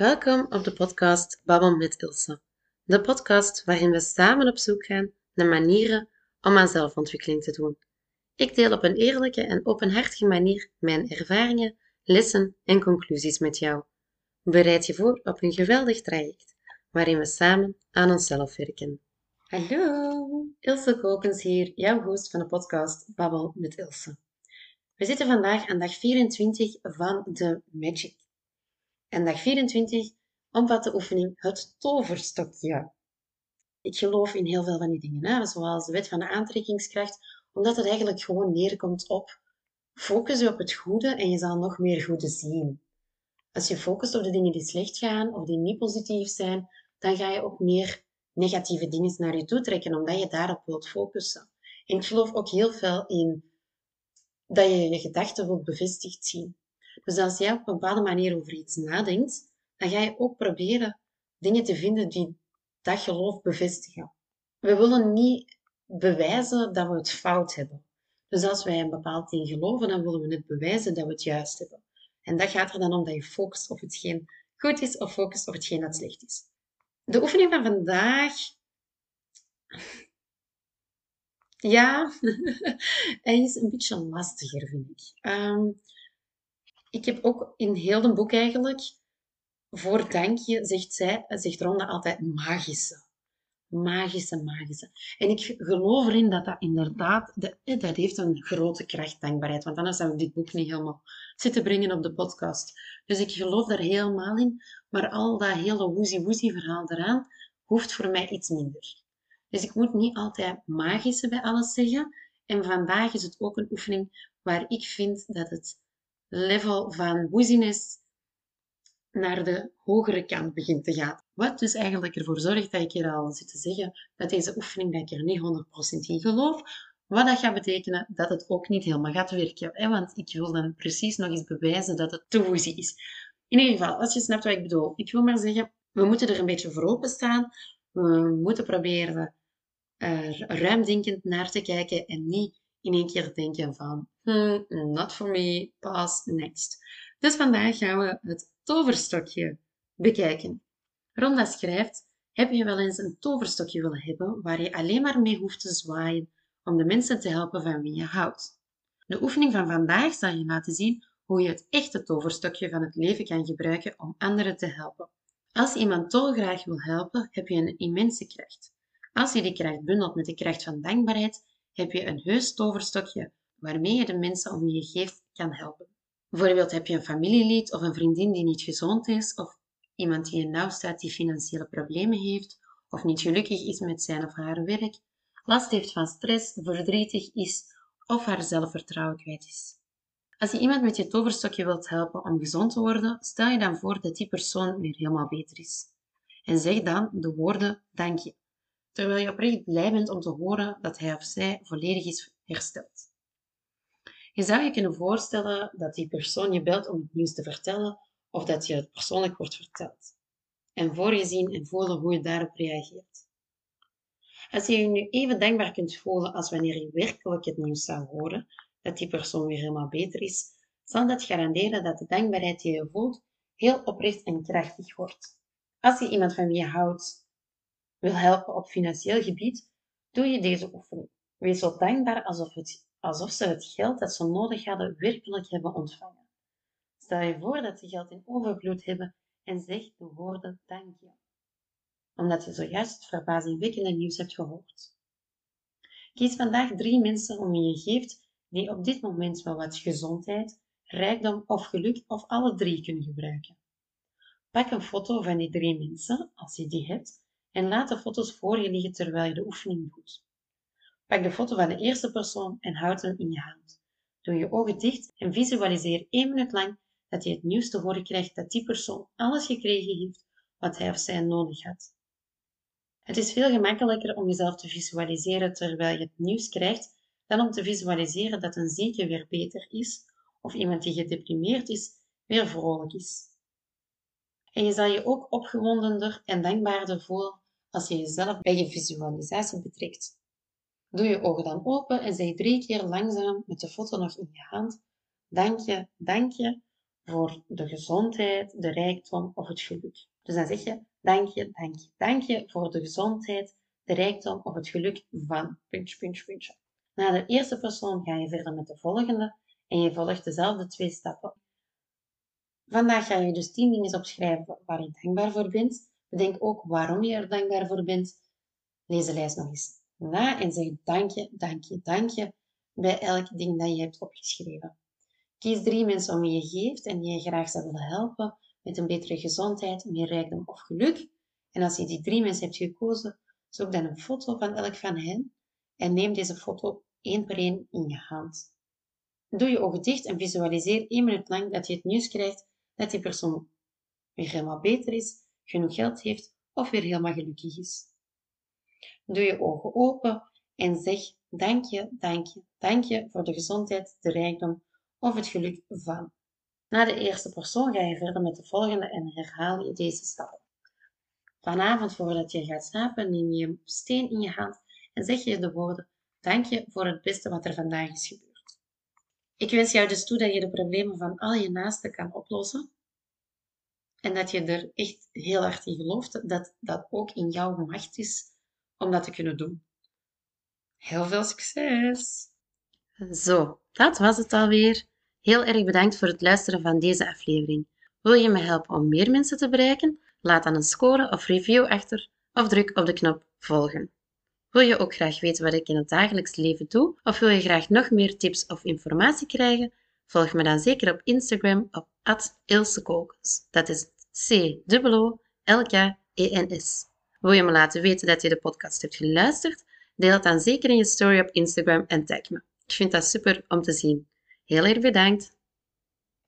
Welkom op de podcast Babbel met Ilse. De podcast waarin we samen op zoek gaan naar manieren om aan zelfontwikkeling te doen. Ik deel op een eerlijke en openhartige manier mijn ervaringen, lessen en conclusies met jou. Bereid je voor op een geweldig traject waarin we samen aan onszelf werken. Hallo, Ilse Kokens hier, jouw host van de podcast Babbel met Ilse. We zitten vandaag aan dag 24 van de Magic. En dag 24 omvat de oefening het toverstokje. Ik geloof in heel veel van die dingen, hè? zoals de wet van de aantrekkingskracht, omdat het eigenlijk gewoon neerkomt op focus je op het goede en je zal nog meer goede zien. Als je focust op de dingen die slecht gaan of die niet positief zijn, dan ga je ook meer negatieve dingen naar je toe trekken, omdat je daarop wilt focussen. En ik geloof ook heel veel in dat je je gedachten wilt bevestigd zien. Dus als jij op een bepaalde manier over iets nadenkt, dan ga je ook proberen dingen te vinden die dat geloof bevestigen. We willen niet bewijzen dat we het fout hebben. Dus als wij een bepaald ding geloven, dan willen we het bewijzen dat we het juist hebben. En dat gaat er dan om dat je focust op hetgeen goed is of focust op hetgeen dat slecht is. De oefening van vandaag. Ja, hij is een beetje lastiger, vind ik. Um, ik heb ook in heel het boek eigenlijk, voor dankje, zegt zij, zegt Ronda altijd magische. Magische, magische. En ik geloof erin dat dat inderdaad, dat, heeft een grote kracht, dankbaarheid. Want anders zou ik dit boek niet helemaal zitten brengen op de podcast. Dus ik geloof daar helemaal in. Maar al dat hele woezie-woezie verhaal eraan, hoeft voor mij iets minder. Dus ik moet niet altijd magische bij alles zeggen. En vandaag is het ook een oefening waar ik vind dat het level van woeziness naar de hogere kant begint te gaan. Wat dus eigenlijk ervoor zorgt dat ik hier al zit te zeggen dat deze oefening dat ik er niet 100% in geloof. Wat dat gaat betekenen dat het ook niet helemaal gaat werken. Hè? Want ik wil dan precies nog eens bewijzen dat het te woezie is. In ieder geval, als je snapt wat ik bedoel. Ik wil maar zeggen, we moeten er een beetje voor openstaan. We moeten proberen er ruimdenkend naar te kijken en niet in één keer denken van hmm, not for me, pass, next. Dus vandaag gaan we het toverstokje bekijken. Ronda schrijft, heb je wel eens een toverstokje willen hebben waar je alleen maar mee hoeft te zwaaien om de mensen te helpen van wie je houdt? De oefening van vandaag zal je laten zien hoe je het echte toverstokje van het leven kan gebruiken om anderen te helpen. Als iemand dolgraag wil helpen, heb je een immense kracht. Als je die kracht bundelt met de kracht van dankbaarheid, heb je een heus toverstokje waarmee je de mensen om je geeft kan helpen. Bijvoorbeeld heb je een familielid of een vriendin die niet gezond is, of iemand die in nauw staat die financiële problemen heeft, of niet gelukkig is met zijn of haar werk, last heeft van stress, verdrietig is of haar zelfvertrouwen kwijt is. Als je iemand met je toverstokje wilt helpen om gezond te worden, stel je dan voor dat die persoon weer helemaal beter is. En zeg dan de woorden dank je, terwijl je oprecht blij bent om te horen dat hij of zij volledig is hersteld. Je zou je kunnen voorstellen dat die persoon je belt om het nieuws te vertellen of dat je het persoonlijk wordt verteld. En voor je zien en voelen hoe je daarop reageert. Als je je nu even dankbaar kunt voelen als wanneer je werkelijk het nieuws zou horen dat die persoon weer helemaal beter is, zal dat garanderen dat de dankbaarheid die je voelt heel oprecht en krachtig wordt. Als je iemand van wie je houdt wil helpen op financieel gebied, doe je deze oefening. Wees zo dankbaar alsof, het, alsof ze het geld dat ze nodig hadden werkelijk hebben ontvangen. Stel je voor dat ze geld in overvloed hebben en zeg de woorden dank je. Omdat je zojuist het verbazingwekkende nieuws hebt gehoord. Kies vandaag drie mensen om wie je geeft die op dit moment wel wat gezondheid, rijkdom of geluk of alle drie kunnen gebruiken. Pak een foto van die drie mensen, als je die hebt, en laat de foto's voor je liggen terwijl je de oefening doet. Pak de foto van de eerste persoon en houd hem in je hand. Doe je ogen dicht en visualiseer één minuut lang dat je het nieuws te horen krijgt dat die persoon alles gekregen heeft wat hij of zij nodig had. Het is veel gemakkelijker om jezelf te visualiseren terwijl je het nieuws krijgt dan om te visualiseren dat een zieke weer beter is of iemand die gedeprimeerd is weer vrolijk is. En je zal je ook opgewondener en dankbaarder voelen als je jezelf bij je visualisatie betrekt. Doe je ogen dan open en zeg drie keer langzaam met de foto nog in je hand: Dank je, dank je, voor de gezondheid, de rijkdom of het geluk. Dus dan zeg je dank je, dank je, dank je voor de gezondheid, de rijkdom of het geluk van. Na de eerste persoon ga je verder met de volgende en je volgt dezelfde twee stappen. Vandaag ga je dus tien dingen opschrijven waar je dankbaar voor bent. Bedenk ook waarom je er dankbaar voor bent. Lees de lijst nog eens na en zeg dank je, dank je, dank je bij elk ding dat je hebt opgeschreven. Kies drie mensen om wie je geeft en die je graag zou willen helpen met een betere gezondheid, meer rijkdom of geluk. En als je die drie mensen hebt gekozen, zoek dan een foto van elk van hen en neem deze foto één per één in je hand. Doe je ogen dicht en visualiseer één minuut lang dat je het nieuws krijgt dat die persoon weer helemaal beter is, genoeg geld heeft of weer helemaal gelukkig is. Doe je ogen open en zeg dank je, dank je, dank je voor de gezondheid, de rijkdom of het geluk van. Na de eerste persoon ga je verder met de volgende en herhaal je deze stappen. Vanavond voordat je gaat slapen neem je een steen in je hand en zeg je de woorden dank je voor het beste wat er vandaag is gebeurd. Ik wens jou dus toe dat je de problemen van al je naasten kan oplossen en dat je er echt heel hard in gelooft dat dat ook in jouw macht is om dat te kunnen doen. Heel veel succes! Zo, dat was het alweer. Heel erg bedankt voor het luisteren van deze aflevering. Wil je me helpen om meer mensen te bereiken? Laat dan een score of review achter of druk op de knop volgen. Wil je ook graag weten wat ik in het dagelijks leven doe? Of wil je graag nog meer tips of informatie krijgen? Volg me dan zeker op Instagram op @ilsekokens. Dat is C-O-L-K-E-N-S. Wil je me laten weten dat je de podcast hebt geluisterd? Deel het dan zeker in je story op Instagram en tag me. Ik vind dat super om te zien. Heel erg bedankt.